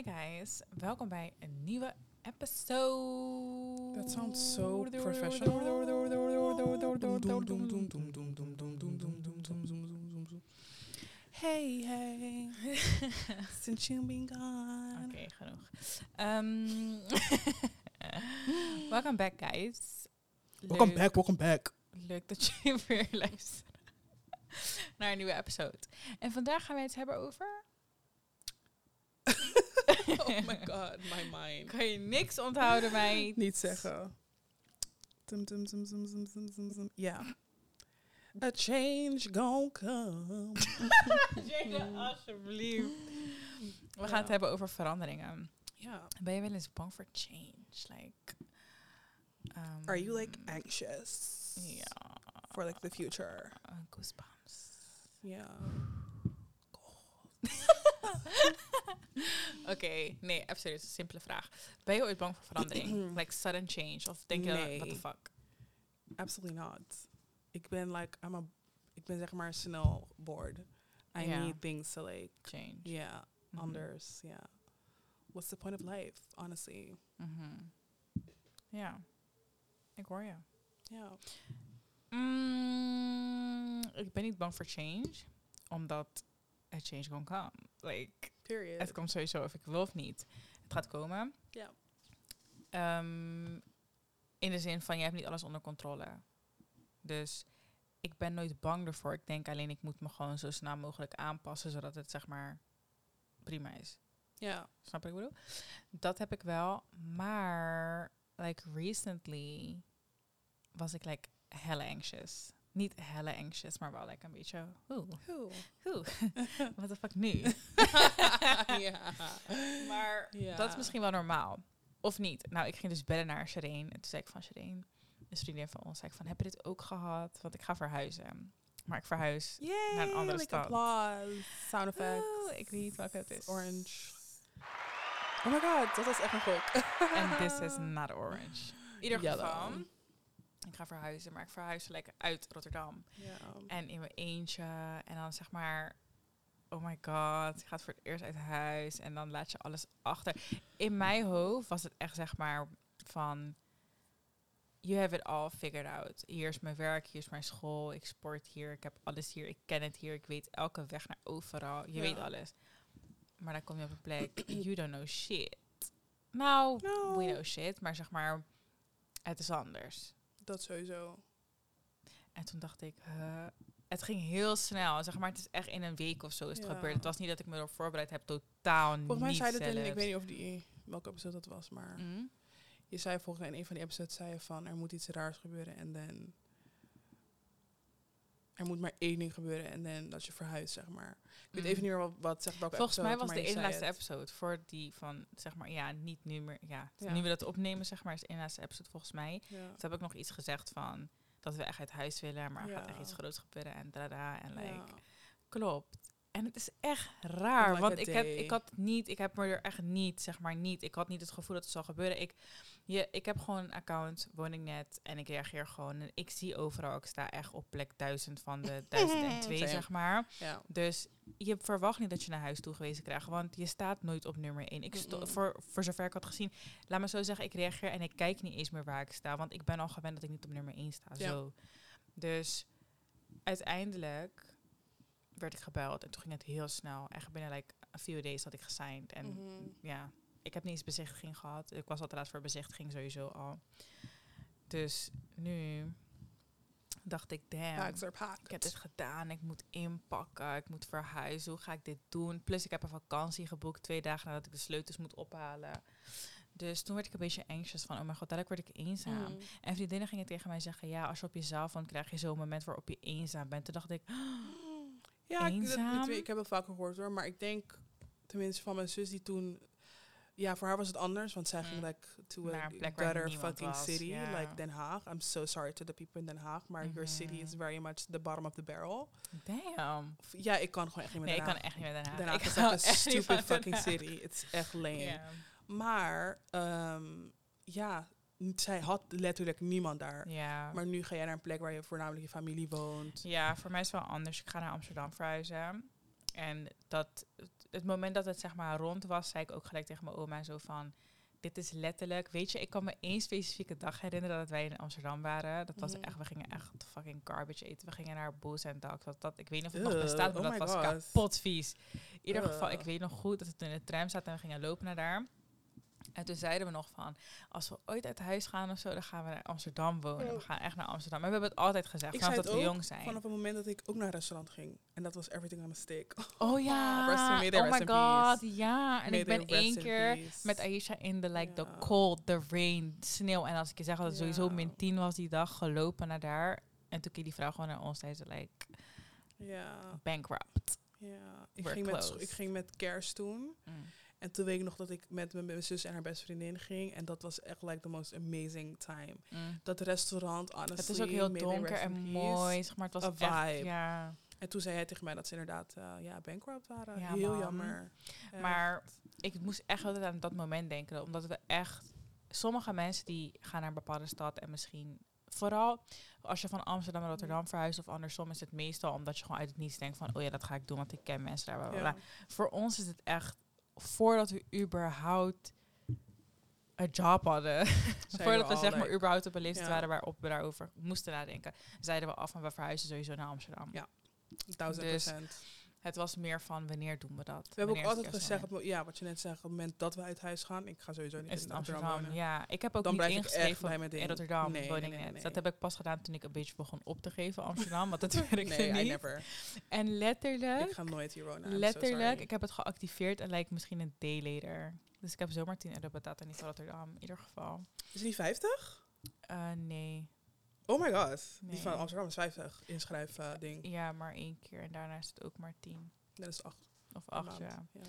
Hi guys, welkom bij een nieuwe episode. That sounds so professional. Hey, hey. Since you've been gone. Oké, genoeg. Um, welcome back guys. Welcome back, welcome back. Leuk dat je weer luistert naar een nieuwe episode. En vandaag gaan wij het hebben over... oh my god, my mind. Kan je niks onthouden, meid? Niet zeggen. Tum, tum, tum, tum, tum, tum, tum, tum. Ja. A change gon' come. Jane, alsjeblieft. We gaan Ja. het hebben over veranderingen. Ja. Ben je wel eens bang voor change? Like, um, Are you like anxious Ja. for like the future? Uh, goosebumps. Ja. Oké, nee, even serieus, een simpele vraag. Ben je ooit bang voor verandering? like sudden change? Of denk je, Nee. what the fuck? Absolutely not. Ik ben like, I'm a, ik ben zeg maar snel bored. I need things to like, Change. yeah, Mhm. anders, yeah. What's the point of life, honestly? Mhm. Ja, ik hoor je. Ja. Mm, ik ben niet bang voor change, omdat het change gewoon come. Like, Period. het komt sowieso of ik wil of niet. Het gaat komen. Ja. Ehm, in de zin van, je hebt niet alles onder controle. Dus ik ben nooit bang ervoor. Ik denk alleen, ik moet me gewoon zo snel mogelijk aanpassen, zodat het zeg maar prima is. Ja. Snap je wat ik bedoel? Dat heb ik wel. Maar, like, recently was ik, like, hella anxious. Niet hella anxious, maar wel, like, een beetje, oeh, Who? oeh, wat de fuck nu? ja. Maar Ja. dat is misschien wel normaal. Of niet. Nou, ik ging dus bellen naar Shireen. En toen zei ik van Shireen, een vriendin van ons, zei ik van, heb je dit ook gehad? Want ik ga verhuizen. Maar ik verhuis. Yay, naar een andere like stad. applause, sound effects. Oh, ik weet niet welke het is. Orange. Oh my god, dat was echt een gok. En this is not orange. In ieder Yellow. geval, ik ga verhuizen. Maar ik verhuis lekker uit Rotterdam. Ja. En in mijn eentje. En dan zeg maar, oh my god, je gaat voor het eerst uit huis. En dan laat je alles achter. In mijn hoofd was het echt zeg maar van, you have it all figured out. Hier is mijn werk, hier is mijn school, ik sport hier, ik heb alles hier, ik ken het hier, ik weet elke weg naar overal. Je Ja. weet alles. Maar dan kom je op een plek, you don't know shit. Nou, No. we know shit, maar zeg maar, het is anders. Dat sowieso. En toen dacht ik, huh? het ging heel snel. Zeg maar, het is echt in een week of zo is het Ja. gebeurd. Het was niet dat ik me erop voorbereid heb, totaal Volgens mij niet zei in, zelfs. ik weet niet of die, welke episode dat was, maar Mm. je zei volgens mij in een van die episodes zei je van er moet iets raars gebeuren en dan er moet maar één ding gebeuren en dan dat je verhuist, zeg maar. Ik weet Mm. even niet meer wat, wat zegt welke Volgens mij was maar de ene laatste het. episode voor die van, zeg maar, ja, niet nu meer, ja, Ja. nu we dat opnemen, zeg maar, is de ene laatste episode volgens mij. Ja. Toen heb ik nog iets gezegd van, dat we echt uit huis willen, maar er gaat echt iets groots gebeuren en dada, en like. Klopt. En het is echt raar, Like want ik heb, ik had niet, ik heb me er echt niet, zeg maar niet, ik had niet het gevoel dat het zal gebeuren. Ik, je, ik heb gewoon een account, woningnet, en ik reageer gewoon. En ik zie overal, ik sta echt op plek 1000 van de 1002, Same. zeg maar. ja. Dus je verwacht niet dat je naar huis toegewezen krijgt, want je staat nooit op nummer 1. Ik sto- voor, voor zover ik had gezien, laat me zo zeggen, ik reageer en ik kijk niet eens meer waar ik sta, want ik ben al gewend dat ik niet op nummer 1 sta. Ja. Zo. Dus uiteindelijk werd ik gebeld en toen ging het heel snel. Echt binnen like a few days had ik gesigned. En Mhm. ja, ik heb niet eens bezichtiging gehad. Ik was al te laat voor bezichtiging sowieso al. Dus nu dacht ik, damn. Ik heb dit gedaan, ik moet inpakken, ik moet verhuizen. Hoe ga ik dit doen? Plus ik heb een vakantie geboekt twee dagen nadat ik de sleutels moet ophalen. Dus toen werd ik een beetje anxious van, oh mijn god, dadelijk word ik eenzaam. Mm. En vriendinnen gingen tegen mij zeggen, ja, als je op jezelf woont, krijg je zo'n moment waarop je eenzaam bent. Toen dacht ik, Ja, ik, dat, ik heb het vaker gehoord hoor. Maar ik denk, tenminste van mijn zus die toen... Ja, voor haar was het anders. Want zij ging Mm. like to Naar a niemand fucking was, city. Like Den Haag. I'm so sorry to the people in Den Haag. Maar your city is very much the bottom of the barrel. damn. Ja, ik kan gewoon echt niet meer Nee, ik Den kan Haag. echt niet met Den Haag. Den Haag Ik is echt een stupid fucking city. Is echt lame. Maar, ehm, ja, zij had letterlijk niemand daar. Ja. Maar nu ga jij naar een plek waar je voornamelijk je familie woont. ja, voor mij is het wel anders. Ik ga naar Amsterdam verhuizen. En dat, het moment dat het zeg maar rond was, zei ik ook gelijk tegen mijn oma zo van... Dit is letterlijk, weet je, ik kan me één specifieke dag herinneren dat wij in Amsterdam waren. Dat was Mhm. echt, we gingen echt fucking garbage eten. We gingen naar Boos en Dak. Dat, dat, ik weet niet of het nog Ugh, bestaat, maar oh dat was God. kapot vies. In ieder geval, ik weet nog goed dat we toen in de tram zaten en we gingen lopen naar daar. En toen zeiden we nog van, als we ooit uit huis gaan of zo, dan gaan we naar Amsterdam wonen. We Oh. gaan echt naar Amsterdam. Maar we hebben het altijd gezegd, vanaf dat we jong zijn. Vanaf het moment dat ik ook naar een restaurant ging. En dat was Everything on a Stick. Oh ja, in- oh my god, peace. ja. En May ik ben één keer peace. met Aisha in de like the cold, the rain, sneeuw. En als ik je zeg dat het sowieso min 10 was die dag, gelopen naar daar. En toen keek die vrouw gewoon naar ons, zei ze like Ja, bankrupt. ja. Ik We're ging, met, ik ging met kerst toen. En toen weet ik nog dat ik met mijn- mijn zus en haar beste vriendin ging. En dat was echt like the most amazing time. Mm. Dat restaurant, honestly. Het is ook heel donker en mooi, zeg maar. Het was A echt, vibe. ja. En toen zei hij tegen mij dat ze inderdaad eh, ja, bankrupt waren. Ja, heel man. jammer. Echt. Maar ik moest echt altijd aan dat moment denken. Omdat we echt... Sommige mensen die gaan naar een bepaalde stad en misschien... Vooral als je van Amsterdam naar Rotterdam verhuist of andersom... is het meestal omdat je gewoon uit het niets denkt van... oh ja, dat ga ik doen, want ik ken mensen daar. Ja. Voor ons is het echt... Voordat we überhaupt een job hadden... Voordat we zeg maar like, überhaupt op een leeftijd Ja. waren waarop we daarover moesten nadenken... zeiden we af van we verhuizen sowieso naar Amsterdam. Ja. Duizend Dus procent. Het was meer van wanneer doen we dat? We hebben ook altijd gezegd, ja, wat je net zegt, op het moment dat we uit huis gaan, ik ga sowieso niet in Amsterdam, Amsterdam? wonen. Ja, ik heb ook Dan niet ingeschreven in. Rotterdam, Nee. Dat heb ik pas gedaan toen ik een beetje begon op te geven Amsterdam, want dat werkte Nee, I niet. never. En letterlijk, Ik ga nooit hier wonen. So letterlijk, ik heb het geactiveerd en lijkt misschien een day later. Dus ik heb zomaar 10 euro betaald en niet Rotterdam, in ieder geval. Is het niet 50? Eh, nee, Oh my god. Nee. Die van Amsterdam is 50. Inschrijf eh, ding. ja, maar één keer en daarna is het ook maar 10 Dat is 8 of 8, ja. Ja.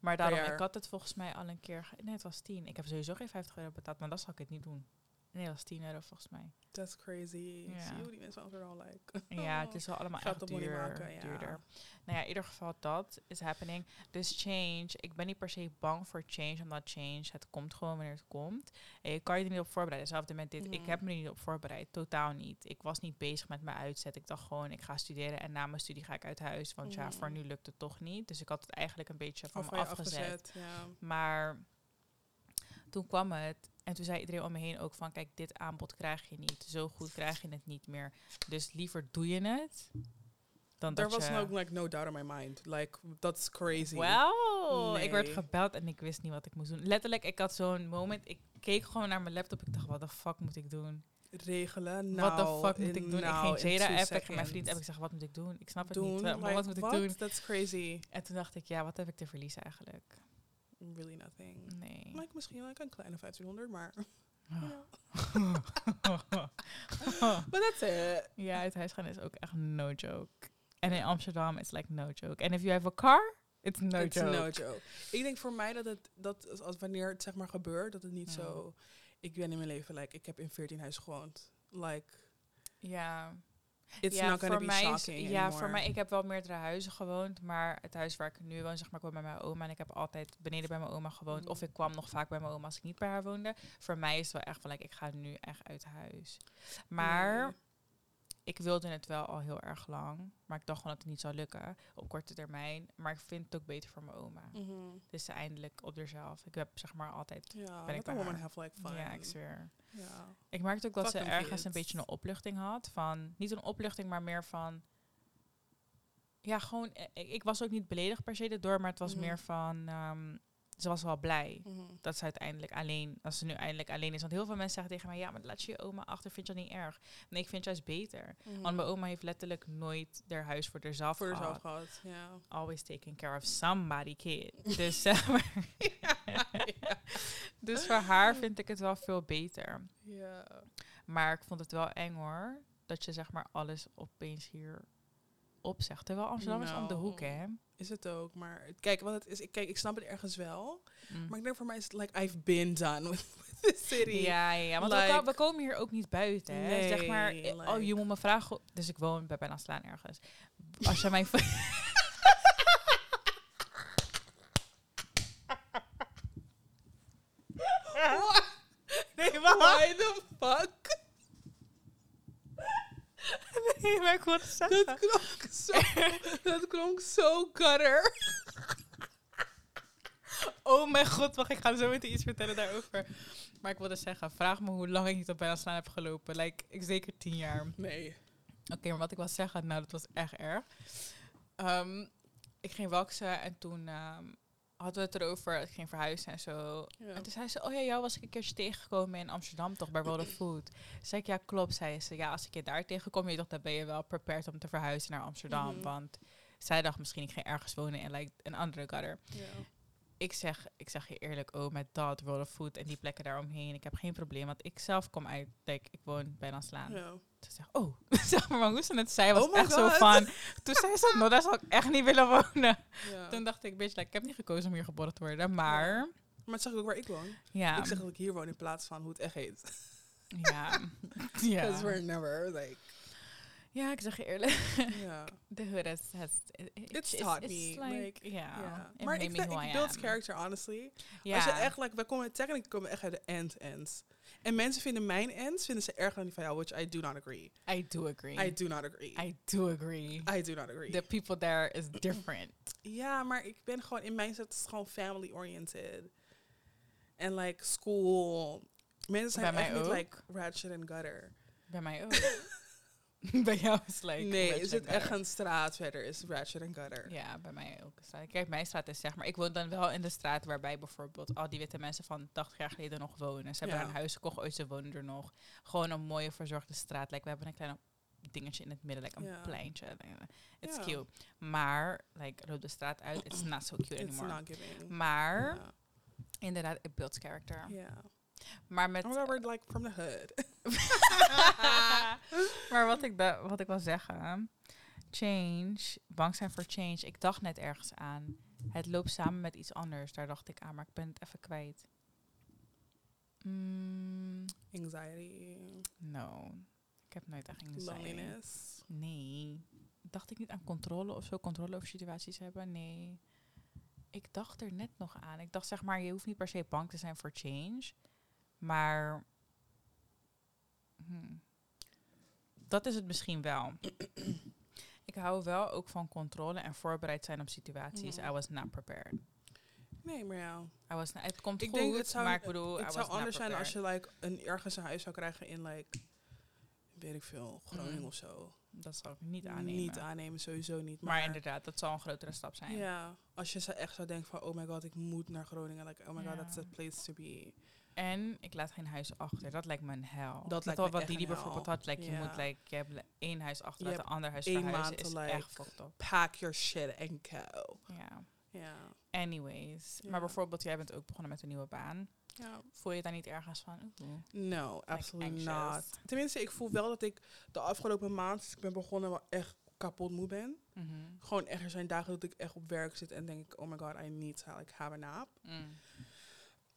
Maar daarom, ik had het volgens mij al een keer, nee het was 10. Ik heb sowieso geen 50 euro betaald, maar dat zal ik het niet doen. Nee, dat was 10 euro volgens mij. That's crazy. Ja. Zie je hoe die mensen Amsterdam like? Ja, het is wel allemaal echt duur, maken, ja. duurder. Nou ja, in ieder geval dat is happening. Dus change, ik ben niet per se bang voor change, omdat change, het komt gewoon wanneer het komt. En je kan je er niet op voorbereiden. Hetzelfde met dit, ik heb me er niet op voorbereid, totaal niet. Ik was niet bezig met mijn uitzet. Ik dacht gewoon, ik ga studeren en na mijn studie ga ik uit huis. Want ja, voor nu lukt het toch niet. Dus ik had het eigenlijk een beetje van Of me afgezet. afgezet. Ja. Maar toen kwam het en toen zei iedereen om me heen ook van... kijk, dit aanbod krijg je niet. Zo goed krijg je het niet meer. Dus liever doe je het dan There dat was je... no, like, no doubt in my mind. Like, that's crazy. Wauw, ik werd gebeld en ik wist niet wat ik moest doen. Letterlijk, ik had zo'n moment. Ik keek gewoon naar mijn laptop. Ik dacht, wat de fuck moet ik doen? Regelen. Wat Nou, de fuck moet ik doen? nou, ik ging in Jada app, ik ging mijn vriend app. Ik zeg, wat moet ik doen? Ik snap het doen. niet. Wat, Like, wat moet ik doen? That's crazy. En toen dacht ik, ja, wat heb ik te verliezen eigenlijk? Really nothing. Nee. Like, misschien like een kleine 1500, maar... Oh. But that's it. Ja, uit huis gaan is ook echt no joke. En in Amsterdam is like no joke. En if you have a car, it's no It's joke. no joke. Ik denk voor mij dat het, dat als wanneer het zeg maar gebeurt, dat het niet Ja. zo... Ik ben in mijn leven, like, ik heb in 14 huis gewoond. Like, Ja, it's ja not gonna voor be mij is, shocking Ja, anymore. voor mij, ik heb wel meerdere huizen gewoond, maar het huis waar ik nu woon, zeg maar, ik woon bij mijn oma en ik heb altijd beneden bij mijn oma gewoond. Of ik kwam nog vaak bij mijn oma als ik niet bij haar woonde. Voor mij is het wel echt van, like, ik ga nu echt uit huis. Maar. Ik wilde het wel al heel erg lang, maar ik dacht gewoon dat het niet zou lukken op korte termijn. Maar ik vind het ook beter voor mijn oma. Mhm. Dus ze eindelijk op zichzelf. Ik heb zeg maar altijd. Ja, ben ik bij woman haar. have like fun. Ja, ik zweer. Ja. Ik merkte ook dat Fuck ze ergens een beetje een opluchting had. Van, niet een opluchting, maar meer van... Ja, gewoon... eh, Ik, ik was ook niet beledigd per se erdoor, maar het was Mhm. meer van... ehm, ze was wel blij Mhm. dat ze uiteindelijk alleen... Dat ze nu eindelijk alleen is. Want heel veel mensen zeggen tegen mij... Ja, maar laat je je oma achter, vind je dat niet erg? Nee, ik vind het juist beter. Mhm. Want mijn oma heeft letterlijk nooit haar huis voor zichzelf voor gehad. Always taking care of somebody kid. dus, dus voor haar vind ik het wel veel beter. ja. Maar ik vond het wel eng hoor. Dat je zeg maar alles opeens hier opzegt. Terwijl Amsterdam is om de hoek, Nou. hè? Is het ook, maar kijk, wat het is, ik, kijk, ik snap het ergens wel, Mm. maar ik denk voor mij is het like I've been done with, with the city. Ja, ja, ja. Want we, Like- ko- we komen hier ook niet buiten. Hè? Nee, zeg maar, eh, oh, je moet me vragen. Dus ik woon bij bijna slaan ergens. Als je mijn. What? nee, Why the fuck? nee, maar ik wilde zeggen. Dat klonk zo, dat klonk zo gutter. Oh mijn god, wacht, ik ga zo meteen iets vertellen daarover. Maar ik wilde zeggen, vraag me hoe lang ik niet op bijna slaan heb gelopen. Like, ik zeker tien jaar. Nee. Oké, maar wat ik wil zeggen, nou, dat was echt erg. Ehm, ik ging waksen en toen ehm, hadden we het erover. Ik ging verhuizen en zo. Ja. En toen zei ze, oh ja, jou was ik een keertje tegengekomen in Amsterdam, toch, bij World of Food. Toen zei ik, ja, klopt. Zei ze, ja, als ik je daar tegenkom, je dacht, dan ben je wel prepared om te verhuizen naar Amsterdam. Mhm. Want zij dacht misschien, ik ging ergens wonen in like, een andere gutter. Ja. Ik zeg, ik zeg je eerlijk, oh, met dat, World of Food en die plekken daaromheen, ik heb geen probleem. Want ik zelf kom uit, like, ik woon bij Slaan. Ja. Toen zei ik, oh, zeg maar, hoe ze het zei, was Oh echt zo van. Toen zei ze, nou, daar zou ik echt niet willen wonen. Ja. Toen dacht ik, bitch, like, ik heb niet gekozen om hier geboren te worden. Maar, Maar het zeg ik ook waar ik woon. ja, Ik zeg dat ik hier woon in plaats van hoe het echt heet. ja, Because ja. we're never like. Ja, ik zeg je eerlijk, Ja. the hood has, has it, It's it's- taught it's me, like, yeah, it Maar ik, me vind- who I ik build am. character, honestly. Ja, Als je echt, like, wij komen, technically komen echt uit de end ends. En mensen vinden mijn ends, vinden ze erger dan die van jou, which I do not agree. I do agree. I do not agree. I do agree. I do not agree. The people there is different. Ja, maar ik ben gewoon, in mijn zet is het gewoon family oriented. En like school. Mensen zijn echt niet ook. like ratchet and gutter. Bij mij ook. bij jou is like... nee, is het echt een straat verder, is ratchet and gutter. Ja, bij mij ook. Kijk, mijn straat is zeg maar... Ik woon dan wel in de straat waarbij bijvoorbeeld al die witte mensen van 80 jaar geleden nog wonen. Ze hebben Ja. een huis gekocht, ooit ze wonen er nog. Gewoon een mooie verzorgde straat. Like, we hebben een klein dingetje in het midden, like een Ja. pleintje. It's Ja. cute. Maar, like, loop de straat uit, it's not so cute It's anymore. not giving. Maar, inderdaad, it builds character. Ja. Maar met... God, we're like from the hood. maar wat ik, wat ik wil zeggen, change, bang zijn voor change. Ik dacht net ergens aan. Het loopt samen met iets anders. Daar dacht ik aan, maar ik ben het even kwijt. Mm, Anxiety. no, ik heb nooit echt anxiety. Loneliness. Nee. Dacht ik niet aan controle of zo? Controle over situaties hebben? Nee. Ik dacht er net nog aan. Ik dacht zeg maar, je hoeft niet per se bang te zijn voor change. Maar... hmm, dat is het misschien wel. ik hou wel ook van controle en voorbereid zijn op situaties. Mhm. I was not prepared. Nee, maar ja. I was not- het komt Ik goed, denk het zou, maar ik bedoel, I het was zou anders zijn als je like, een, ergens een huis zou krijgen in like, weet ik veel, Groningen Mm. of zo. Dat zou ik niet aannemen. Niet aannemen, sowieso niet. maar, Maar, inderdaad, dat zal een grotere stap zijn. Ja, als je zo echt zou denken van, oh my god, ik moet naar Groningen. Like, oh my god, that's the place to be. En ik laat geen huis achter. Dat lijkt me een hel. Dat lijkt wel me wat Didi bijvoorbeeld had. Like, Je moet like, je hebt één huis achter, uit een ander huis verhuizen. maand is echt fucked up. Pack your shit and go. Ja. Ja. Anyways. Maar bijvoorbeeld, jij bent ook begonnen met een nieuwe baan. ja. Voel je daar niet ergens van? No, absolutely anxious. not. Tenminste, ik voel wel dat ik de afgelopen maand, sinds ik ben begonnen, wel echt kapot moe ben. Mhm. Gewoon echt, er zijn dagen dat ik echt op werk zit en denk ik, oh my god, I need to like, have a nap. Mm.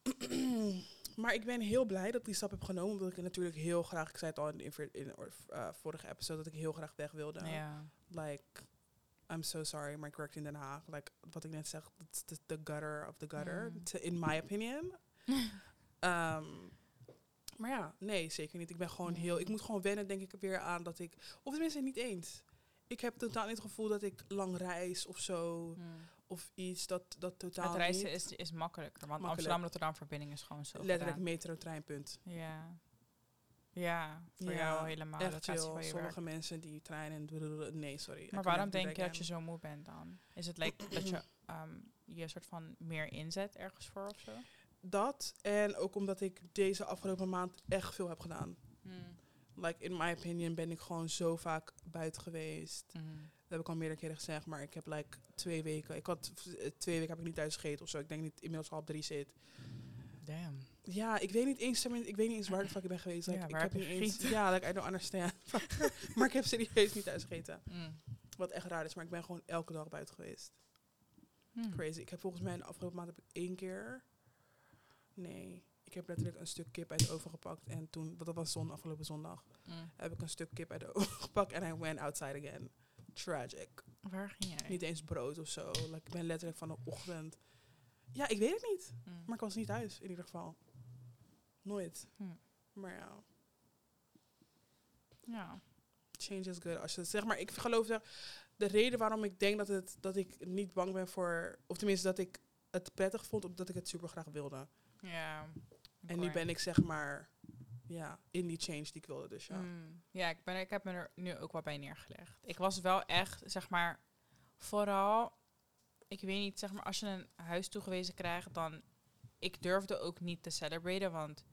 maar ik ben heel blij dat ik die stap heb genomen, omdat ik natuurlijk heel graag, ik zei het al in de in, eh, vorige episode, dat ik heel graag weg wilde. Ja. Like, I'm so sorry, maar ik werkte in Den Haag. Like, wat ik net zeg, it's the, the gutter of the gutter, Mm. to- in my opinion. Ehm, maar ja, nee, zeker niet. Ik ben gewoon heel, ik moet gewoon wennen, denk ik, weer aan dat ik, of tenminste niet eens. Ik heb totaal niet het gevoel dat ik lang reis of zo, Mm. Of iets dat, dat totaal Het reizen niet. is, is makkelijker. Want Makkelijk. Amsterdam-Rotterdam verbinding is gewoon zo Letterlijk gedaan. metro, treinpunt. Ja. Ja, voor Ja, jou helemaal. Echt chill. Sommige werk. mensen die treinen nee, sorry. Maar waarom denk je dat je zo moe bent dan? Is het like dat je ehm, je een soort van meer inzet ergens voor of zo? Dat en ook omdat ik deze afgelopen maand echt veel heb gedaan. Mm. Like, in my opinion ben ik gewoon zo vaak buiten geweest. Mhm. Dat heb ik al meerdere keren gezegd, maar ik heb like twee weken. Ik had eh, twee weken heb ik niet thuis gegeten of zo. Ik denk niet inmiddels half drie zit. Damn. Ja, ik weet niet eens, ik weet niet eens waar de fuck ik ben geweest. Like, Ja, ik heb niet eens. Ja, like, I don't understand. maar ik heb serieus niet thuis gegeten. Mm. Wat echt raar is, maar ik ben gewoon elke dag buiten geweest. Mm. Crazy. Ik heb volgens mij in de afgelopen maand heb ik één keer. Nee. Ik heb letterlijk een stuk kip uit de oven gepakt. En toen, dat was zon, afgelopen zondag, Mm. heb ik een stuk kip uit de oven gepakt. En I went outside again. Tragic. Waar ging jij? Niet eens brood of zo. Like, ik ben letterlijk van de ochtend. Ja, ik weet het niet. Mm. Maar ik was niet thuis, in ieder geval. Nooit. Hm. Maar ja, Ja. change is good. Als je, zeg maar, ik geloof dat de reden waarom ik denk dat, het, dat ik niet bang ben voor... Of tenminste, dat ik het prettig vond omdat ik het super graag wilde. Ja. En nu ben ik zeg maar, ja, in die change die ik wilde. Dus ja. Mm. Ja, ik, ben, ik heb me er nu ook wel bij neergelegd. Ik was wel echt, zeg maar, vooral, ik weet niet, zeg maar, als je een huis toegewezen krijgt, dan, ik durfde ook niet te celebraten, want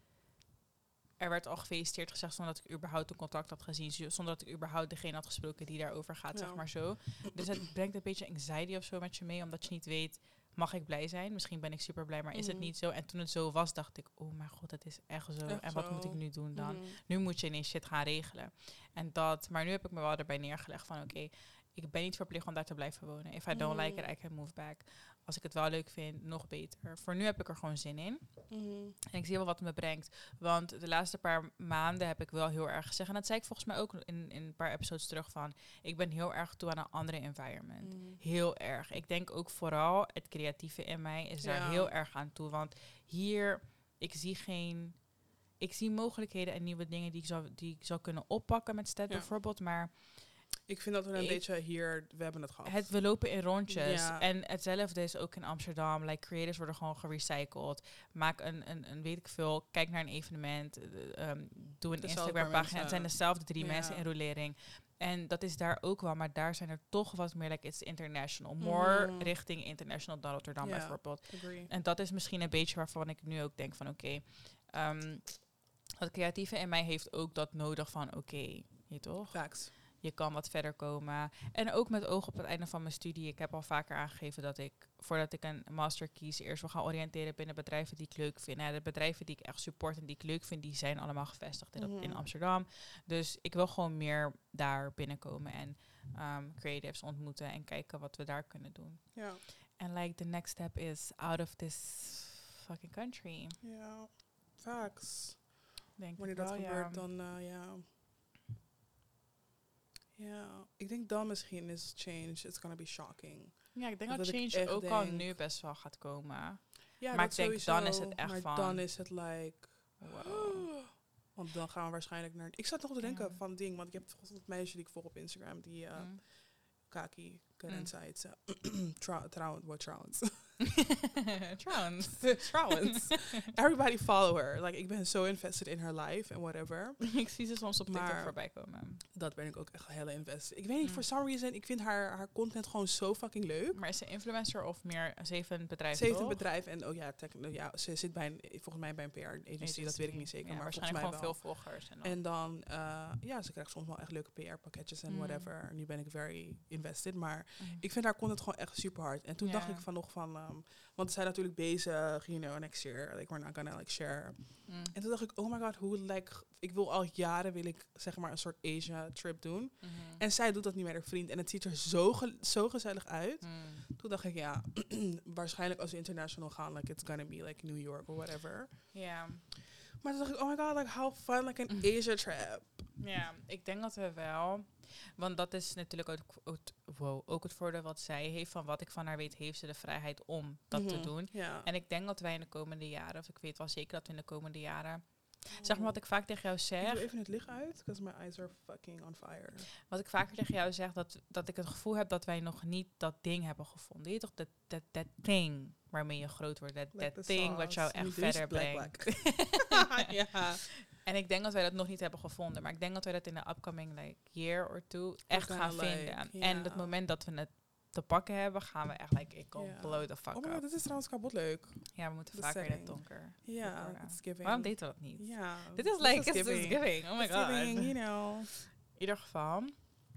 er werd al gefeliciteerd gezegd zonder dat ik überhaupt een contact had gezien, zo- zonder dat ik überhaupt degene had gesproken die daarover gaat, Ja. zeg maar zo. Dus het brengt een beetje anxiety of zo met je mee, omdat je niet weet, mag ik blij zijn? Misschien ben ik super blij, maar is het Mhm. niet zo? En toen het zo was, dacht ik, oh mijn god, het is echt zo. Echt en wat moet ik nu doen dan? Mhm. nu moet je ineens shit gaan regelen. En dat, maar nu heb ik me wel erbij neergelegd van oké, ik ben niet verplicht om daar te blijven wonen. If I don't like it, Mhm. I can move back. Als ik het wel leuk vind, nog beter. Voor nu heb ik er gewoon zin in. Mhm. En ik zie wel wat het me brengt. Want de laatste paar maanden heb ik wel heel erg gezegd. En dat zei ik volgens mij ook in, in een paar episodes terug van. Ik ben heel erg toe aan een andere environment. Mhm. Heel erg. Ik denk ook vooral het creatieve in mij is daar Ja. heel erg aan toe. Want hier, ik zie geen. Ik zie mogelijkheden en nieuwe dingen die ik zou, die ik zou kunnen oppakken met Stad Ja. bijvoorbeeld. Maar Ik vind dat we een Ik- beetje hier, we hebben het gehad. het, we lopen in rondjes. Ja. En hetzelfde is ook in Amsterdam. Like creators worden gewoon gerecycled. Maak een, een, een weet ik veel. Kijk naar een evenement. eh, ehm, doe een Instagram pagina. Het zijn dezelfde drie Ja. mensen in rolering. En dat is daar ook wel. Maar daar zijn er toch wat meer like it's international. More Mhm. richting international dan Rotterdam bijvoorbeeld. Agree. En dat is misschien een beetje waarvan ik nu ook denk van oké. ehm, het creatieve in mij heeft ook dat nodig van oké. je toch? Facts. Je kan wat verder komen. En ook met oog op het einde van mijn studie. Ik heb al vaker aangegeven dat ik, voordat ik een master kies, eerst wil gaan oriënteren binnen bedrijven die ik leuk vind. Nou, de bedrijven die ik echt support en die ik leuk vind, die zijn allemaal gevestigd in, in. Amsterdam. Dus ik wil gewoon meer daar binnenkomen en ehm, creatives ontmoeten en kijken wat we daar kunnen doen. Ja. En like the next step is out of this fucking country. Ja. Facts. Denk Wanneer dat wel, ja. gebeurt, dan eh, ja. Ja, ik denk dan misschien is change, it's gonna be shocking. Ja, ik denk dat dat change ook al nu best wel gaat komen. Ja, Maar ik denk, dan is het echt maar van- dan is het like... Wow. Want dan gaan we waarschijnlijk naar... Ik zat nog te denken Ja. van ding, want ik heb dat meisje die ik volg op Instagram, die eh Mm. Kaki, Good Mm. Eh, Trou- Trouwens, wat trouwens. Trouwens. trouwens. Everybody follow her. Like, ik ben zo invested in her life and whatever. ik zie ze soms op TikTok Maar- voorbij komen. Dat ben ik ook echt heel invested. Ik weet niet, Mm. for some reason, ik vind haar, haar content gewoon zo fucking leuk. Maar is ze influencer of meer ze heeft een bedrijf? Ze heeft een bedrijf en oh ja, techno, ja, ze zit bij een, volgens mij bij een PR-agency, dat weet ik niet zeker. Ja, maar volgens waarschijnlijk mij gewoon wel. veel volgers. En, dan- En dan, eh, ja, ze krijgt soms wel echt leuke PR-pakketjes en Mm. whatever. Nu ben ik very invested, maar Mm. ik vind haar content gewoon echt super hard. En toen dacht ik van nog van, ehm, want ze zijn natuurlijk bezig, you know, next year, like we're not gonna like share. Mm. En toen dacht ik, oh my god, hoe like, ik wil al jaren wil ik zeg maar een soort Asia trip doen. Mhm. En zij doet dat niet met haar vriend en het ziet er zo, ge- zo gezellig uit. Mm. Toen dacht ik, ja, waarschijnlijk als we international gaan, like it's gonna be like New York or whatever. Ja. Maar toen dacht ik, oh my god, like how fun, like an Mm. Asia trip. ja, ik denk dat we wel... Want dat is natuurlijk ook, ook, wow, ook het voordeel wat zij heeft. Van wat ik van haar weet, heeft ze de vrijheid om dat te Mhm. doen. Ja. En ik denk dat wij in de komende jaren, of ik weet wel zeker dat we in de komende jaren... Zeg maar wat ik vaak tegen jou Ik zeg. doe even het licht uit, because my eyes are fucking on fire. Wat ik vaker tegen jou zeg, dat, dat ik het gevoel heb dat wij nog niet dat ding hebben gevonden. Je toch, dat, dat, dat thing waarmee je groot wordt. Dat Like the ding wat jou echt verder brengt. ja. En ik denk dat wij dat nog niet hebben gevonden. Maar ik denk dat wij dat in de upcoming like, year or two echt gaan vinden. En het moment dat we het te pakken hebben, gaan we echt like, ik Ja. blow the fuck Oh my dit is trouwens kapot leuk. Ja, we moeten the vaker in het donker. Ja, recorden. it's giving. Waarom deden we dat niet? Ja. Dit is like, it's giving. giving. Oh my It's god. giving, you know. In ieder geval,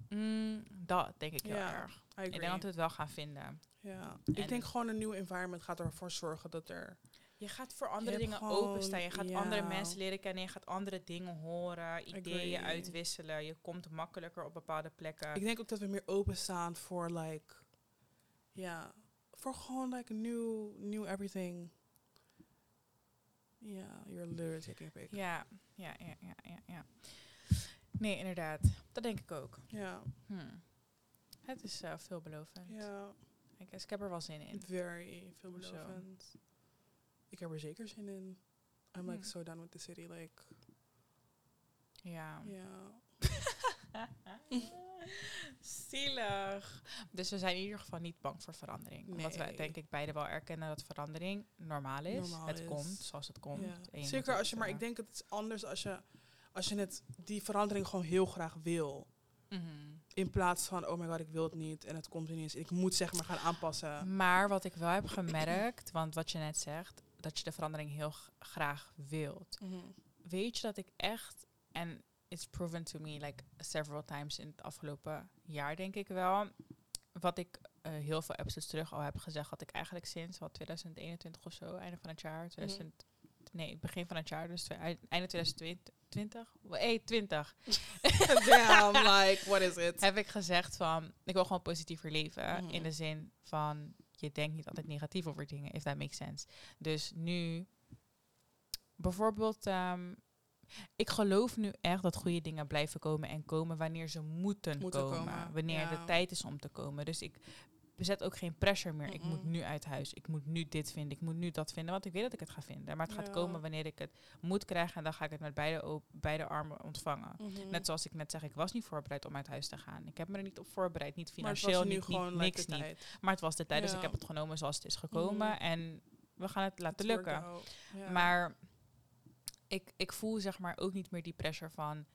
mm, dat denk ik heel erg. Ik denk dat we het wel gaan vinden. Ja. En- Ik denk gewoon een nieuw environment gaat ervoor zorgen dat er... Je gaat voor andere dingen gewoon- openstaan. Je gaat ja. andere mensen leren kennen. Je gaat andere dingen horen. Ideeën uitwisselen. Je komt makkelijker op bepaalde plekken. Ik denk ook dat we meer openstaan voor like... Ja, voor gewoon like new, new everything. Ja, you're literally taking a ja, ja, ja, ja, ja, ja. Nee, inderdaad. Dat denk ik ook. Ja, Hmm. Het is eh, veelbelovend. ja. Ik, ik heb er wel zin in. Very veelbelovend. Ik heb er zeker zin in. I'm like Hmm. so done with the city. Like, Ja. ja. Zielig. Dus we zijn in ieder geval niet bang voor verandering. Omdat wij Nee. denk ik beide wel erkennen dat verandering normaal is. Normaal het is. komt zoals het komt. Ja. Zeker als je, maar ik denk het is anders als je, als je het, die verandering gewoon heel graag wil. mhm. In plaats van, oh my god, ik wil het niet en het komt ineens. Ik moet zeg maar gaan aanpassen. Maar wat ik wel heb gemerkt, want wat je net zegt, dat je de verandering heel graag wilt. Weet je dat ik echt, en it's proven to me like several times in het afgelopen jaar, denk ik wel. Wat ik eh, heel veel episodes terug al heb gezegd, had ik eigenlijk sinds wat 2021 of zo, einde van het jaar, 2000, nee, begin van het jaar, dus einde 2020, hey, 20, Damn, like, what is it? heb ik gezegd van, ik wil gewoon positiever leven. Mhm. In de zin van, je denkt niet altijd negatief over dingen, if that makes sense. Dus nu, bijvoorbeeld, ehm, ik geloof nu echt dat goede dingen blijven komen en komen wanneer ze moeten, Moeten komen. komen, Wanneer ja. de tijd is om te komen. Dus ik bezet ook geen pressure meer. Ik moet nu uit huis. Ik moet nu dit vinden. Ik moet nu dat vinden. Want ik weet dat ik het ga vinden. Maar het gaat Ja. komen wanneer ik het moet krijgen. En dan ga ik het met beide, beide armen ontvangen. Mhm. Net zoals ik net zeg, ik was niet voorbereid om uit huis te gaan. Ik heb me er niet op voorbereid, niet financieel, nu niet, gewoon niks niet. tijd. Maar het was de tijd, dus ik heb het genomen zoals het is gekomen. Mhm. En we gaan het laten lukken. Ja. Maar ik, ik voel zeg maar ook niet meer die pressure van...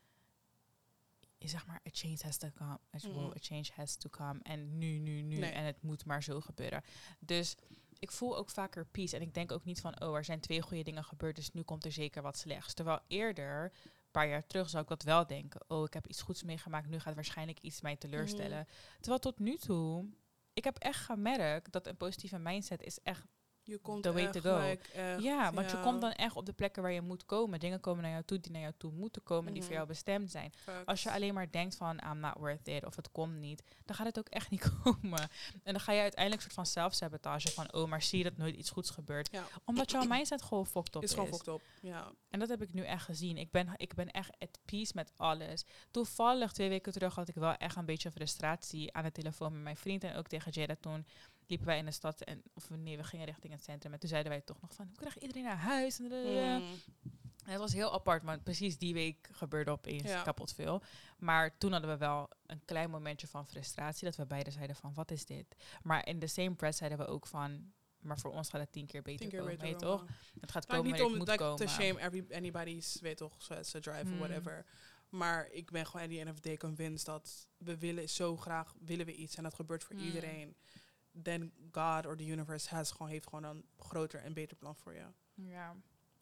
je Zeg maar, a change has to come. Well, Mhm. a change has to come. En nu, nu, nu. Nee. En het moet maar zo gebeuren. Dus ik voel ook vaker peace. En ik denk ook niet van, oh, er zijn twee goede dingen gebeurd, dus nu komt er zeker wat slechts. Terwijl eerder, een paar jaar terug, zou ik dat wel denken. Oh, ik heb iets goeds meegemaakt, nu gaat waarschijnlijk iets mij teleurstellen. Mhm. Terwijl tot nu toe, ik heb echt gemerkt dat een positieve mindset is echt je komt the way to go. like, echt, ja, want je komt dan echt op de plekken waar je moet komen. Dingen komen naar jou toe die naar jou toe moeten komen, die voor Mhm. jou bestemd zijn. Facts. Als je alleen maar denkt van I'm not worth it of het komt niet, dan gaat het ook echt niet komen. En dan ga je uiteindelijk een soort van zelfsabotage van oh, maar zie je dat nooit iets goeds gebeurt. Ja. Omdat jouw mindset gewoon fucked up is is. gewoon fucked up. Ja. En dat heb ik nu echt gezien. Ik ben, ik ben echt at peace met alles. Toevallig twee weken terug had ik wel echt een beetje frustratie aan de telefoon met mijn vriend. En ook tegen Jada toen liepen wij in de stad. En, of nee, we gingen richting het centrum. En toen zeiden wij toch nog van, hoe krijg iedereen naar huis? En. Mm. En het was heel apart, want precies die week gebeurde opeens Ja. kapot veel. Maar toen hadden we wel een klein momentje van frustratie. Dat we beiden zeiden van, wat is dit? Maar in the same breath zeiden we ook van... Maar voor ons gaat het tien keer beter Tien keer komen, beter weet toch? Het gaat komen niet om het moet like, komen. to shame every, anybody's, weet toch, ze drive Mm. or whatever. Maar ik ben gewoon of the day convinced dat we willen zo graag, willen we iets en dat gebeurt voor Mm. iedereen. Then God or the universe has gewoon, heeft gewoon een groter en beter plan voor je. Ja.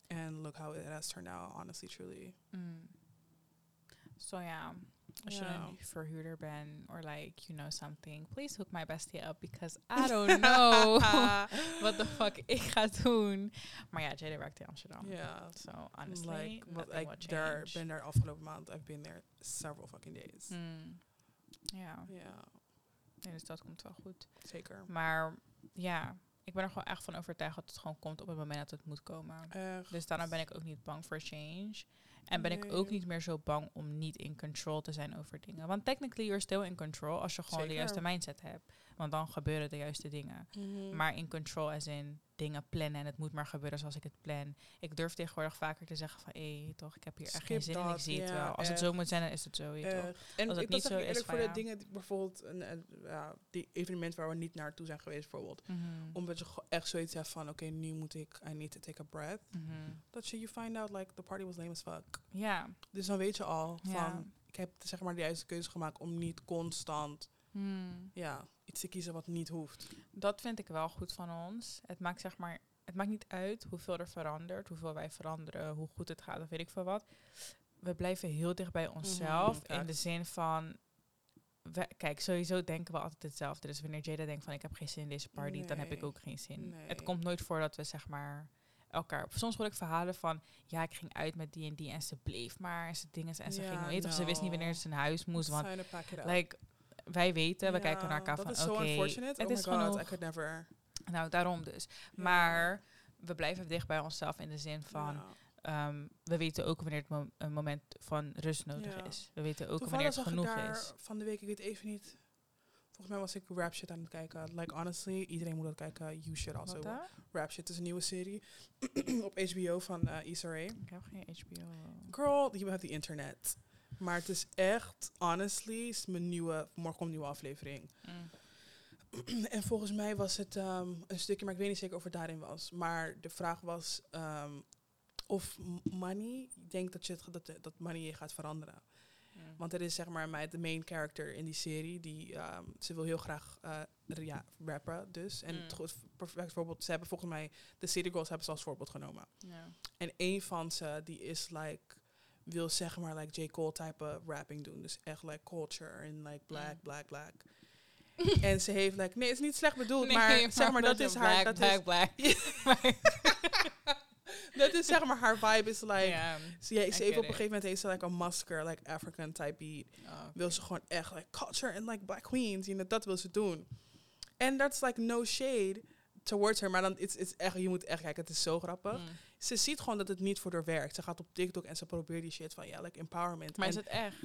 And look how it has turned out, honestly, truly. Mm. Zo ja, als je Ja. een verhuurder bent or like you know something, please hook my bestie up because I don't know what the fuck ik ga doen. Maar ja, Jada werkt in Amsterdam. Ja. So honestly, like, will like daar, change. ben afgelopen maand, I've been there several fucking days. Mm. Ja, Ja, nee, dus dat komt wel goed. zeker. Maar ja, ik ben er gewoon echt van overtuigd dat het gewoon komt op het moment dat het moet komen. Echt. Dus daarom ben ik ook niet bang voor change. En ben ik ook niet meer zo bang om niet in control te zijn over dingen. Want technically you're still in control als je gewoon de juiste mindset hebt. Want dan gebeuren de juiste dingen. Mhm. Maar in control as in dingen plannen en het moet maar gebeuren zoals ik het plan. Ik durf tegenwoordig vaker te zeggen van, hé, toch, ik heb hier echt geen zin in, ik zie het wel. Als het zo echt. moet zijn, dan is het zo, toch. Echt. En Als het ik niet zo is, voor de dingen, die, bijvoorbeeld een, een, ja, die evenement waar we niet naartoe zijn geweest, bijvoorbeeld. Mhm. Omdat je echt zoiets hebt van, oké, nu moet ik, I need to take a breath. Mhm. Dat je, you find out, like, the party was lame as fuck. Ja. Dus dan weet je al van, ik heb zeg maar de juiste keuze gemaakt om niet constant, Hmm. ja, iets te kiezen wat niet hoeft. Dat vind ik wel goed van ons. Het maakt zeg maar, het maakt niet uit hoeveel er verandert, hoeveel wij veranderen, hoe goed het gaat, of weet ik veel wat. We blijven heel dicht bij onszelf. in de zin van. we- kijk, sowieso denken we altijd hetzelfde. Dus wanneer Jada denkt van ik heb geen zin in deze party, dan heb ik ook geen zin. Het komt nooit voor dat we zeg maar elkaar. Soms hoor ik verhalen van ja, ik ging uit met die en die en ze bleef maar en ze dingen en ze Ja, ging weet of ze wist niet wanneer ze naar huis moest. Want like, wij weten, we Ja, kijken naar elkaar van oké, unfortunate. het oh is my god, genoeg. I could never. Nou, daarom dus. Ja. Maar we blijven dicht bij onszelf in de zin van, Ja. ehm, we weten ook wanneer het mo- een moment van rust nodig Ja. is. We weten ook Toevallig wanneer het genoeg daar is. Van de week, ik weet even niet. Volgens mij was ik rap shit aan het kijken. Like honestly, iedereen moet dat kijken. You should also. Rap shit is een nieuwe serie op HBO van eh Issa Rae. Ik heb geen HBO. Girl, you have the internet. Maar het is echt, honestly, is mijn nieuwe, morgen komt een nieuwe aflevering. Mm. en volgens mij was het ehm, een stukje, maar ik weet niet zeker of het daarin was. Maar de vraag was ehm, of money, ik denk dat, je het, dat, dat money je gaat veranderen. Mm. Want er is zeg maar mij de main character in die serie. Die, ehm, ze wil heel graag eh, ja, rappen dus. En Mm. het goed, perfect voorbeeld, ze hebben volgens mij de City Girls hebben ze als voorbeeld genomen. En een van ze die is like wil zeg maar like J Cole type rapping doen. Dus echt like culture en like black, Mm. black, black. en ze heeft like nee, het is niet slecht bedoeld, Nee, maar, zeg maar dat is haar black, dat black, is black. dat is zeg maar haar vibe is like ze, ja, ze heeft op een gegeven moment heeft ze like een masker like African type beat. Oh, wil ze gewoon echt like culture and like black queens, you know, dat wil ze doen. En that's like no shade towards her, maar dan is het echt, je moet echt kijken, het is zo grappig. Mm. Ze ziet gewoon dat het niet voor haar werkt. Ze gaat op TikTok en ze probeert die shit van ja, like empowerment. Maar is het echt?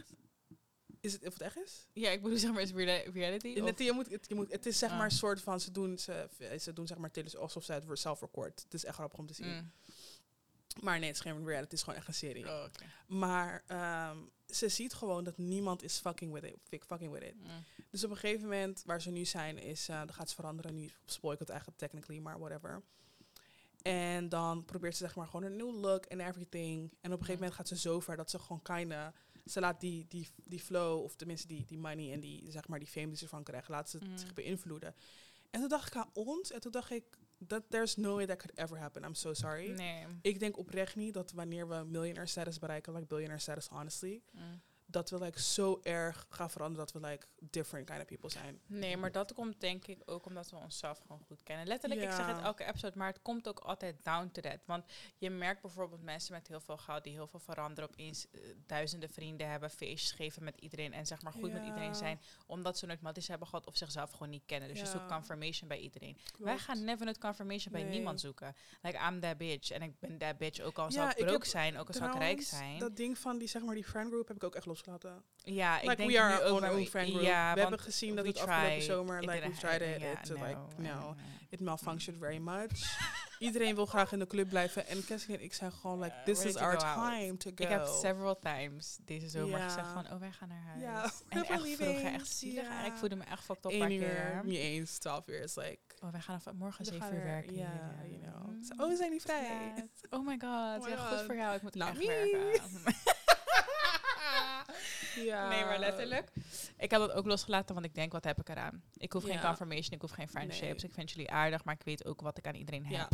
is het of het echt is? Ja, ik bedoel, zeg maar, is reality? In het, je moet, het, je moet, het is zeg Ah. maar een soort van ze doen ze, ze doen zeg maar alsof ze het zelf record. Het is echt grappig om te zien. Mm. Maar nee, het is geen reality, het is gewoon echt een serie. Oh. Maar ehm, ze ziet gewoon dat niemand is fucking with it. fuck- Fucking with it. Mm. Dus op een gegeven moment, waar ze nu zijn, is, eh dat gaat ze veranderen. Nu spoil ik het eigenlijk technically, maar whatever. En dan probeert ze zeg maar gewoon een nieuw look en everything. En op een gegeven Mm. moment gaat ze zo ver dat ze gewoon kinda... Ze laat die, die, die flow, of tenminste die, die money en die, zeg maar, die fame die ze ervan krijgt, laat ze Mm. zich beïnvloeden. En toen dacht ik aan ons, en toen dacht ik, that there's no way that could ever happen. I'm so sorry. Nee. Ik denk oprecht niet dat wanneer we miljonair status bereiken, like billionaire status honestly, Mm. Dat we like zo erg gaan veranderen dat we like different kind of people zijn. Nee, maar dat komt denk ik ook omdat we onszelf gewoon goed kennen. Letterlijk, ik zeg het elke episode, maar het komt ook altijd down to that. Want je merkt bijvoorbeeld mensen met heel veel geld die heel veel veranderen, opeens eh, duizenden vrienden hebben, feestjes geven met iedereen en zeg maar goed met iedereen zijn, omdat ze nooit matties hebben gehad of zichzelf gewoon niet kennen. Dus je zoekt confirmation bij iedereen. Wij gaan never nooit confirmation bij niemand zoeken. Like, I'm that bitch. En ik ben that bitch, ook al zou ik broke zijn, ook al zou ik rijk zijn. Dat ding van die, zeg maar, die friendgroup heb ik ook echt ja, ik like, denk we are our own, group. Ja, we hebben gezien dat het afgelopen zomer, like, we tried it, happen. it, like, no, it malfunctioned very much. Iedereen wil graag in de club blijven. En Cassie en ik zijn gewoon like, this is our out. time to go. Ik heb several times deze zomer gezegd van, oh, wij gaan naar huis. Ja, en echt echt zielig. Ik voelde me echt fucked Eén een uur, keer. niet eens, twaalf uur is like... Oh, wij gaan morgen zeven uur er- werken. Ja, you know. Mm. Oh, we zijn niet vrij. Oh my god, Oh ja, goed voor jou. Ik moet echt werken. ja. Nee, maar letterlijk. Ik heb dat ook losgelaten, want ik denk, wat heb ik eraan? Ik hoef geen confirmation, ik hoef geen friendships. Nee. Ik vind jullie aardig, maar ik weet ook wat ik aan iedereen heb. Ja,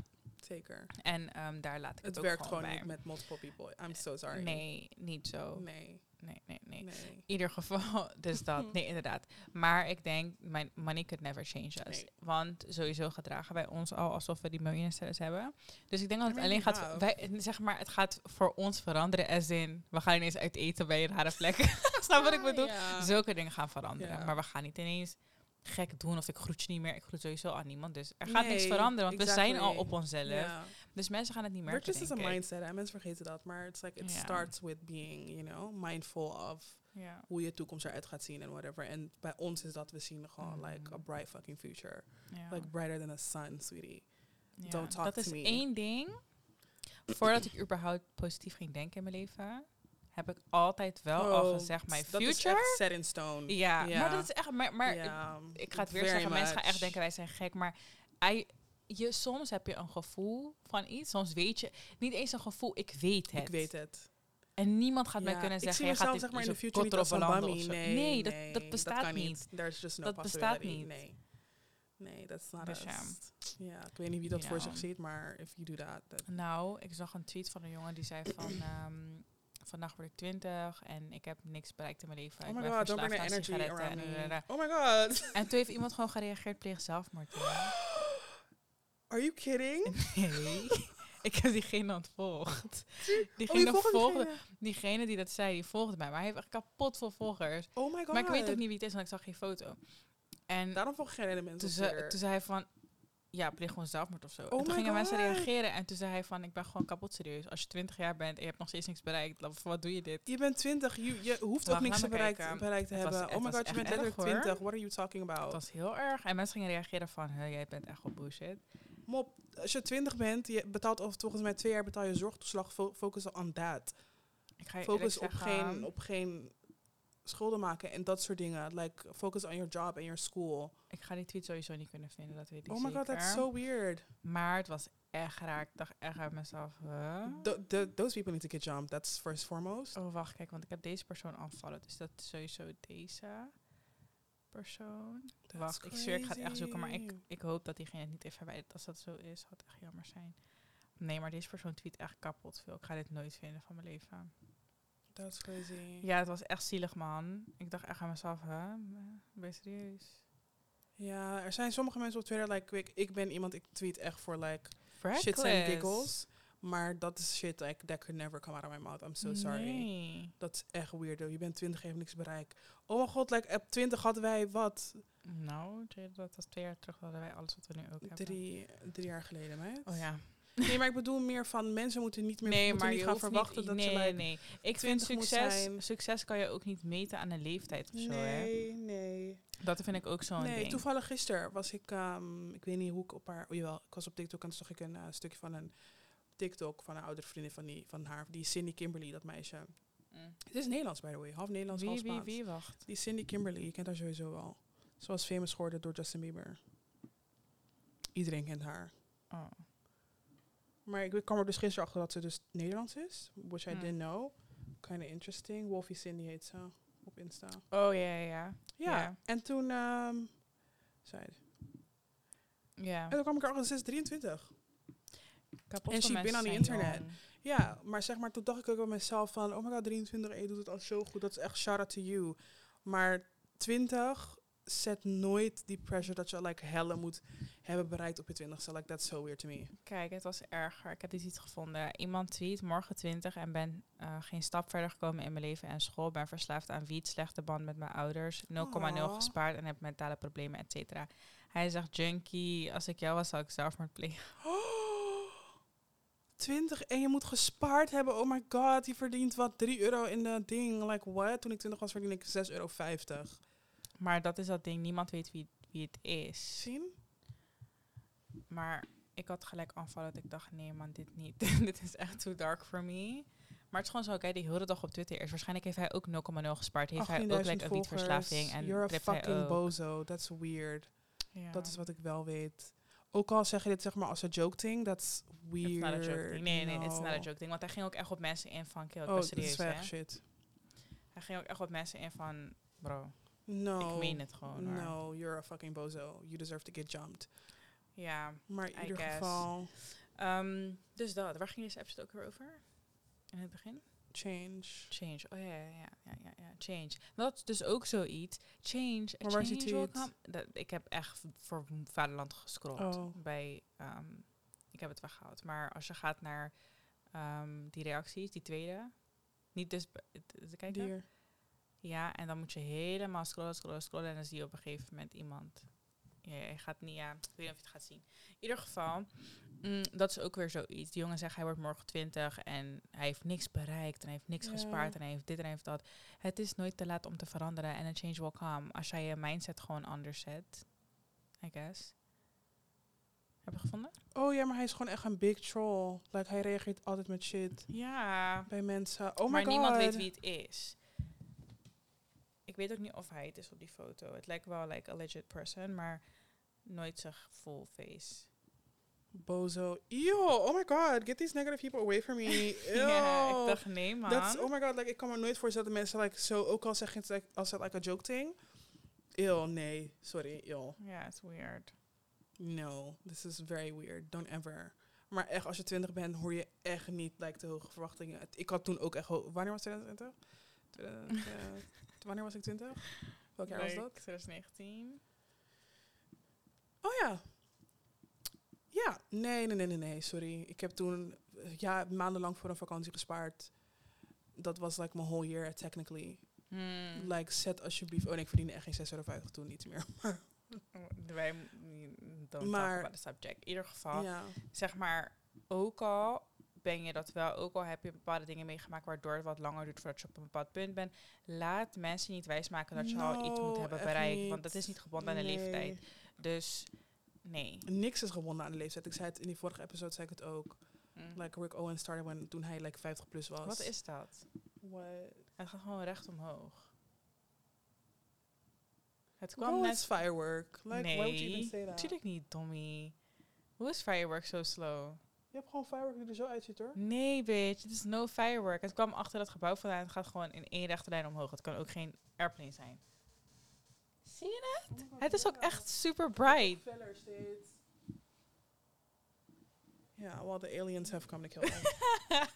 zeker. En ehm, daar laat ik het, Het ook werkt gewoon gewoon niet met multiple people. I'm so sorry. Nee, niet zo. Nee, Nee, nee, nee. ieder geval, dus dat. Nee, inderdaad. Maar ik denk, mijn money could never change us. Nee. Want sowieso gedragen wij ons al alsof we die miljonaires hebben. Dus ik denk dat het alleen gaat, wij, zeg maar, het gaat voor ons veranderen. As in, we gaan ineens uit eten bij een rare plek. Snap wat ik bedoel? Ja. Zulke dingen gaan veranderen. Ja. Maar we gaan niet ineens gek doen of ik groet je niet meer. Ik groet sowieso aan niemand. Dus er gaat niks veranderen, want we zijn al op onszelf. Ja. Dus mensen gaan het niet merken, Riches is een mindset en mensen vergeten dat. Maar it's like, it starts with being, you know, mindful of hoe je toekomst eruit gaat zien en whatever. En bij ons is dat we zien gewoon Mhm. like a bright fucking future. Like brighter than a sun, sweetie. Don't talk dat to is me. één ding. Voordat ik überhaupt positief ging denken in mijn leven, heb ik altijd wel al Oh, gezegd, mijn Dat is future. echt set in stone. Ja, maar dat is echt. Maar, maar ik, ik ga het weer very zeggen, mensen gaan echt denken wij zijn gek, maar I, je, soms heb je een gevoel van iets, soms weet je niet eens een gevoel, ik weet het. Ik weet het. En niemand gaat mij kunnen ik zeggen, zie je gaat dit zeg maar in de future niet een zo. Nee, dat, nee, dat bestaat niet. There's just no Dat bestaat niet. Nee. Nee, that's not Dus us. ja. Ik weet niet wie dat You voor know. zich ziet, maar if you do that, that Nou, ik zag een tweet van een jongen die zei van... ehm, vandaag word ik 20 en ik heb niks bereikt in mijn leven. Oh my god, don't bring energy around me. Oh my god. En toen heeft iemand gewoon gereageerd, pleeg zelfmoord. Are you kidding? Nee, ik heb diegene ontvolgd. Oh, Diegene volgt volgde, diegene? diegene die dat zei, die volgde mij. Maar hij heeft echt kapot veel volgers. Oh my god. Maar ik weet ook niet wie het is, want ik zag geen foto. En Daarom volg geen mensen toen, op ze, toen zei hij van, ja, pleeg gewoon zelfmoord of zo. Oh en toen gingen mensen reageren en toen zei hij van, ik ben gewoon kapot serieus. Als je 20 jaar bent en je hebt nog steeds niks bereikt, wat doe je dit? Je bent 20, je, je hoeft Wacht, ook niks bereikt, te Het hebben. oh my god, je bent letterlijk erg, hoor. 20. What are you talking about? was heel erg. En mensen gingen reageren van, "Huh, jij bent echt wel bullshit. Mop, als je 20 bent, je betaalt of volgens mij twee jaar betaal je zorgtoeslag, fo- focus on that. Ik ga je Focus op zeggen, geen, op geen schulden maken en dat soort dingen. Like, focus on your job and your school. Ik ga die tweet sowieso niet kunnen vinden, dat weet ik Oh my god, that's so weird. Maar het was echt raar. Ik dacht echt uit mezelf, huh? Those people need to get jumped. That's first foremost. Oh, wacht, kijk, want ik heb deze persoon aanvallen. Dus dat is sowieso deze persoon. That's wacht, ik zweer, ik ga het echt zoeken. Maar ik, ik hoop dat diegene het niet heeft verwijderd. Als dat zo is, zou het echt jammer zijn. Nee, maar deze persoon tweet echt kapot veel. Ik ga dit nooit vinden van mijn leven. That's crazy. Ja, het was echt zielig, man. Ik dacht echt aan mezelf, hè? Ben je serieus? Ja, er zijn sommige mensen op Twitter, like, ik, ik ben iemand, ik tweet echt voor, like, shits Reckless. and giggles. Maar dat is shit, like, that could never come out of my mouth. I'm so sorry. Nee. Dat is echt weirdo. Je bent 20 en hebt niks bereikt. Oh mijn god, like, op 20 hadden wij wat? Nou, dat was twee jaar terug. hadden wij alles wat we nu ook hebben. Drie, drie jaar geleden, meid. Oh ja. Nee, maar ik bedoel meer van, mensen moeten niet meer Nee, moeten maar niet gaan verwachten niet, dat nee, ze, like, nee. Ik vind 20 moet succes, succes kan je ook niet meten aan een leeftijd of zo, hè? Nee, nee. Dat vind ik ook zo'n Nee, ding. toevallig gisteren was ik, ehm, ik weet niet hoe ik op haar, oh jawel, ik was op TikTok en toen zag ik een eh, stukje van een TikTok van een oudere vriendin van, die, van haar, die Cindy Kimberly, dat meisje. Mm. Het is Nederlands, by the way, half Nederlands, half Wie, wie, Spaans. wie, wacht. Die Cindy Kimberly, je kent haar sowieso wel. Ze was famous geworden door Justin Bieber. Iedereen kent haar. Oh. Maar ik kwam er dus gisteren achter dat ze dus Nederlands is, which I Hmm. didn't know. Kinda interesting. Wolfie Cindy heet ze op Insta. Oh, ja, ja, ja. En toen, ehm zei Ja. en toen kwam ik erachter, ze is 23. Kapot En mensen on the zijn internet. jong. Ja, maar zeg maar, toen dacht ik ook bij mezelf van, oh my god, 23, en je doet het al zo goed, dat is echt shout out to you. Maar 20 zet nooit die pressure dat je like helle moet hebben bereikt op je 20ste. Like, that's so weird to me. Kijk, het was erger. Ik heb dit iets gevonden. Iemand tweet, morgen 20 en ben eh, geen stap verder gekomen in mijn leven en school. Ben verslaafd aan wiet, slechte band met mijn ouders, 0,0 Aw. gespaard en heb mentale problemen, et cetera. Hij zegt, junkie, als ik jou was, zou ik zelfmoord plegen. 20 en je moet gespaard hebben. Oh my god, je verdient wat 3 euro in dat ding. Like what? Toen ik 20 was, verdiende ik 6,50 euro. Maar dat is dat ding, niemand weet wie, wie het is. Zien? Maar ik had gelijk aanvallen dat ik dacht, nee man, dit niet. dit is echt too dark for me. Maar het is gewoon zo, kijk, die hele dag op Twitter is. Waarschijnlijk heeft hij ook 0,0 gespaard. Heeft hij ook 18.000 like, een wietverslaving. En You're a fucking bozo. That's weird. Ja. Dat is wat ik wel weet. Ook al zeg je dit zeg maar als een joke thing, that's weird. It's not a joke thing. Nee, nee, it's not a No. joke thing. Want hij ging ook echt op mensen in van, kill, Oh, dat serieus, is weg shit. Hij ging ook echt op mensen in van, bro, No. ik meen het gewoon. hoor. No, you're a fucking bozo. You deserve to get jumped. Ja, Maar in I ieder guess. geval, Ehm, dus dat. Waar ging deze episode ook weer over? In het begin? Change. Change. Oh ja, ja, ja, ja, ja. Change. Dat is dus ook zoiets. Change. Maar waar come. Dat, ik heb echt voor Vaderland gescrolld. Oh. Bij, ehm, ik heb het weggehaald. Maar als je gaat naar ehm, die reacties, die tweede. Niet dus kijken. Dier. Ja, en dan moet je helemaal scrollen, scrollen, scrollen. En dan zie je op een gegeven moment iemand. Ja, je gaat niet, ja, ik weet niet of je het gaat zien. In ieder geval, mm, dat is ook weer zoiets. Die jongen zegt, hij wordt morgen 20 en hij heeft niks bereikt en hij heeft niks Ja. gespaard en hij heeft dit en hij heeft dat. Het is nooit te laat om te veranderen en een change will come. Als jij je mindset gewoon anders zet, I guess. Heb je gevonden? Oh ja, maar hij is gewoon echt een big troll. Like, hij reageert altijd met shit Ja, bij mensen. Oh my maar niemand weet wie het is. Ik weet ook niet of hij het is op die foto. Het lijkt wel like a legit person, maar nooit zijn full face. Bozo. Yo, oh my god, get these negative people away from me. Ja, ik dacht nee man. That's, oh my god, like, ik kan me nooit voorstellen dat mensen like, zo, ook al zeggen like, als het like a joke thing. Ew, nee, sorry, ew. Ja, it's weird. No, this is very weird. Don't ever. Maar echt, als je 20 bent, hoor je echt niet like, de hoge verwachtingen. Ik had toen ook echt... Wanneer was 2020? 20, eh, wanneer was ik 20? Welk jaar was dat? 2019. Oh ja. Ja, nee, nee, nee, nee, nee, sorry. Ik heb toen eh, ja, maandenlang voor een vakantie gespaard. Dat was like mijn whole year, technically. Hmm. Like, zet alsjeblieft... Oh nee, ik verdiende echt geen 6,50 euro toen, niet meer. Oh, Wij don't Maar- talk the subject. In ieder geval, ja. zeg maar, ook al ben je dat wel, ook al heb je bepaalde dingen meegemaakt waardoor het wat langer duurt voordat je op een bepaald punt bent, laat mensen niet wijsmaken dat je al iets moet hebben bereikt, want dat is niet gebonden aan de leeftijd. Dus nee. Niks is gebonden aan de leeftijd. Ik zei het in die vorige episode, zei ik het ook. Mm. Like Rick Owens started when, toen hij like 50 plus was. Wat is dat? What? Het gaat gewoon recht omhoog. Het kwam net... firework. Like, why would you even Nee, say that? natuurlijk niet, Tommy. Hoe is firework zo slow? Je hebt gewoon firework die er zo uitziet hoor. Nee, bitch. Het is no firework. Het kwam achter dat gebouw vandaan. Het gaat gewoon in één rechte lijn omhoog. Het kan ook geen airplane zijn. Zie je het? Het is ook echt super bright. Ja, well, the aliens have come to kill them.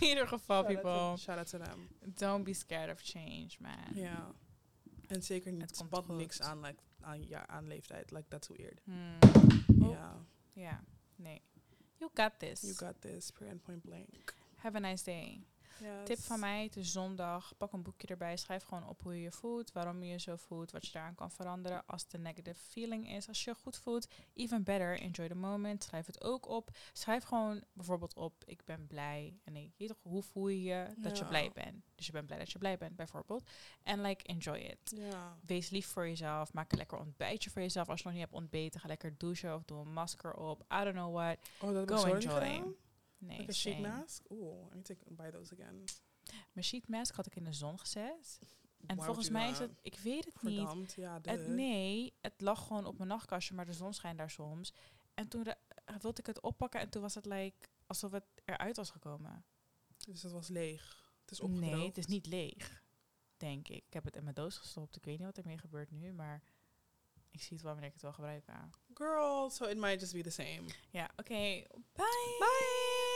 in ieder geval, Shout out to- people. Shout out to them. Don't be scared of change, man. Ja. En zeker Het niet komt wat goed. niks aan, like, aan, ja, aan leeftijd. Like, that's weird. Hmm. Ja. Oh. Ja, nee. You got this. You got this, point blank. Have a nice day. Yes. Tip van mij, het is zondag. Pak een boekje erbij. Schrijf gewoon op hoe je je voelt. Waarom je je zo voelt. Wat je daaraan kan veranderen. Als het een negative feeling is. Als je je goed voelt. Even better. Enjoy the moment. Schrijf het ook op. Schrijf gewoon bijvoorbeeld op. Ik ben blij. En ik weet toch, hoe voel je je dat je blij bent. Dus je bent blij dat je blij bent bijvoorbeeld. En like, enjoy it. Ja. Wees lief voor jezelf. Maak een lekker ontbijtje voor jezelf. Als je nog niet hebt ontbeten, ga lekker douchen of doe een masker op. I don't know what. Oh, dat Go enjoy. Nee, Like a sheet mask? Oeh, I need to buy those again. Mijn sheet mask had ik in de zon gezet. En Why volgens mij is het, ik weet het niet. Ja. Het, nee, het lag gewoon op mijn nachtkastje, maar de zon schijnt daar soms. En toen wilde ik het oppakken en toen was het like, alsof het eruit was gekomen. Dus het was leeg. Het is opgedroogd. Nee, het is niet leeg, denk ik. Ik heb het in mijn doos gestopt. Ik weet niet wat ermee gebeurt nu, maar ik zie het wel wanneer ik het wil gebruiken. Girl, so it might just be the same. Ja, oké. Bye! Bye!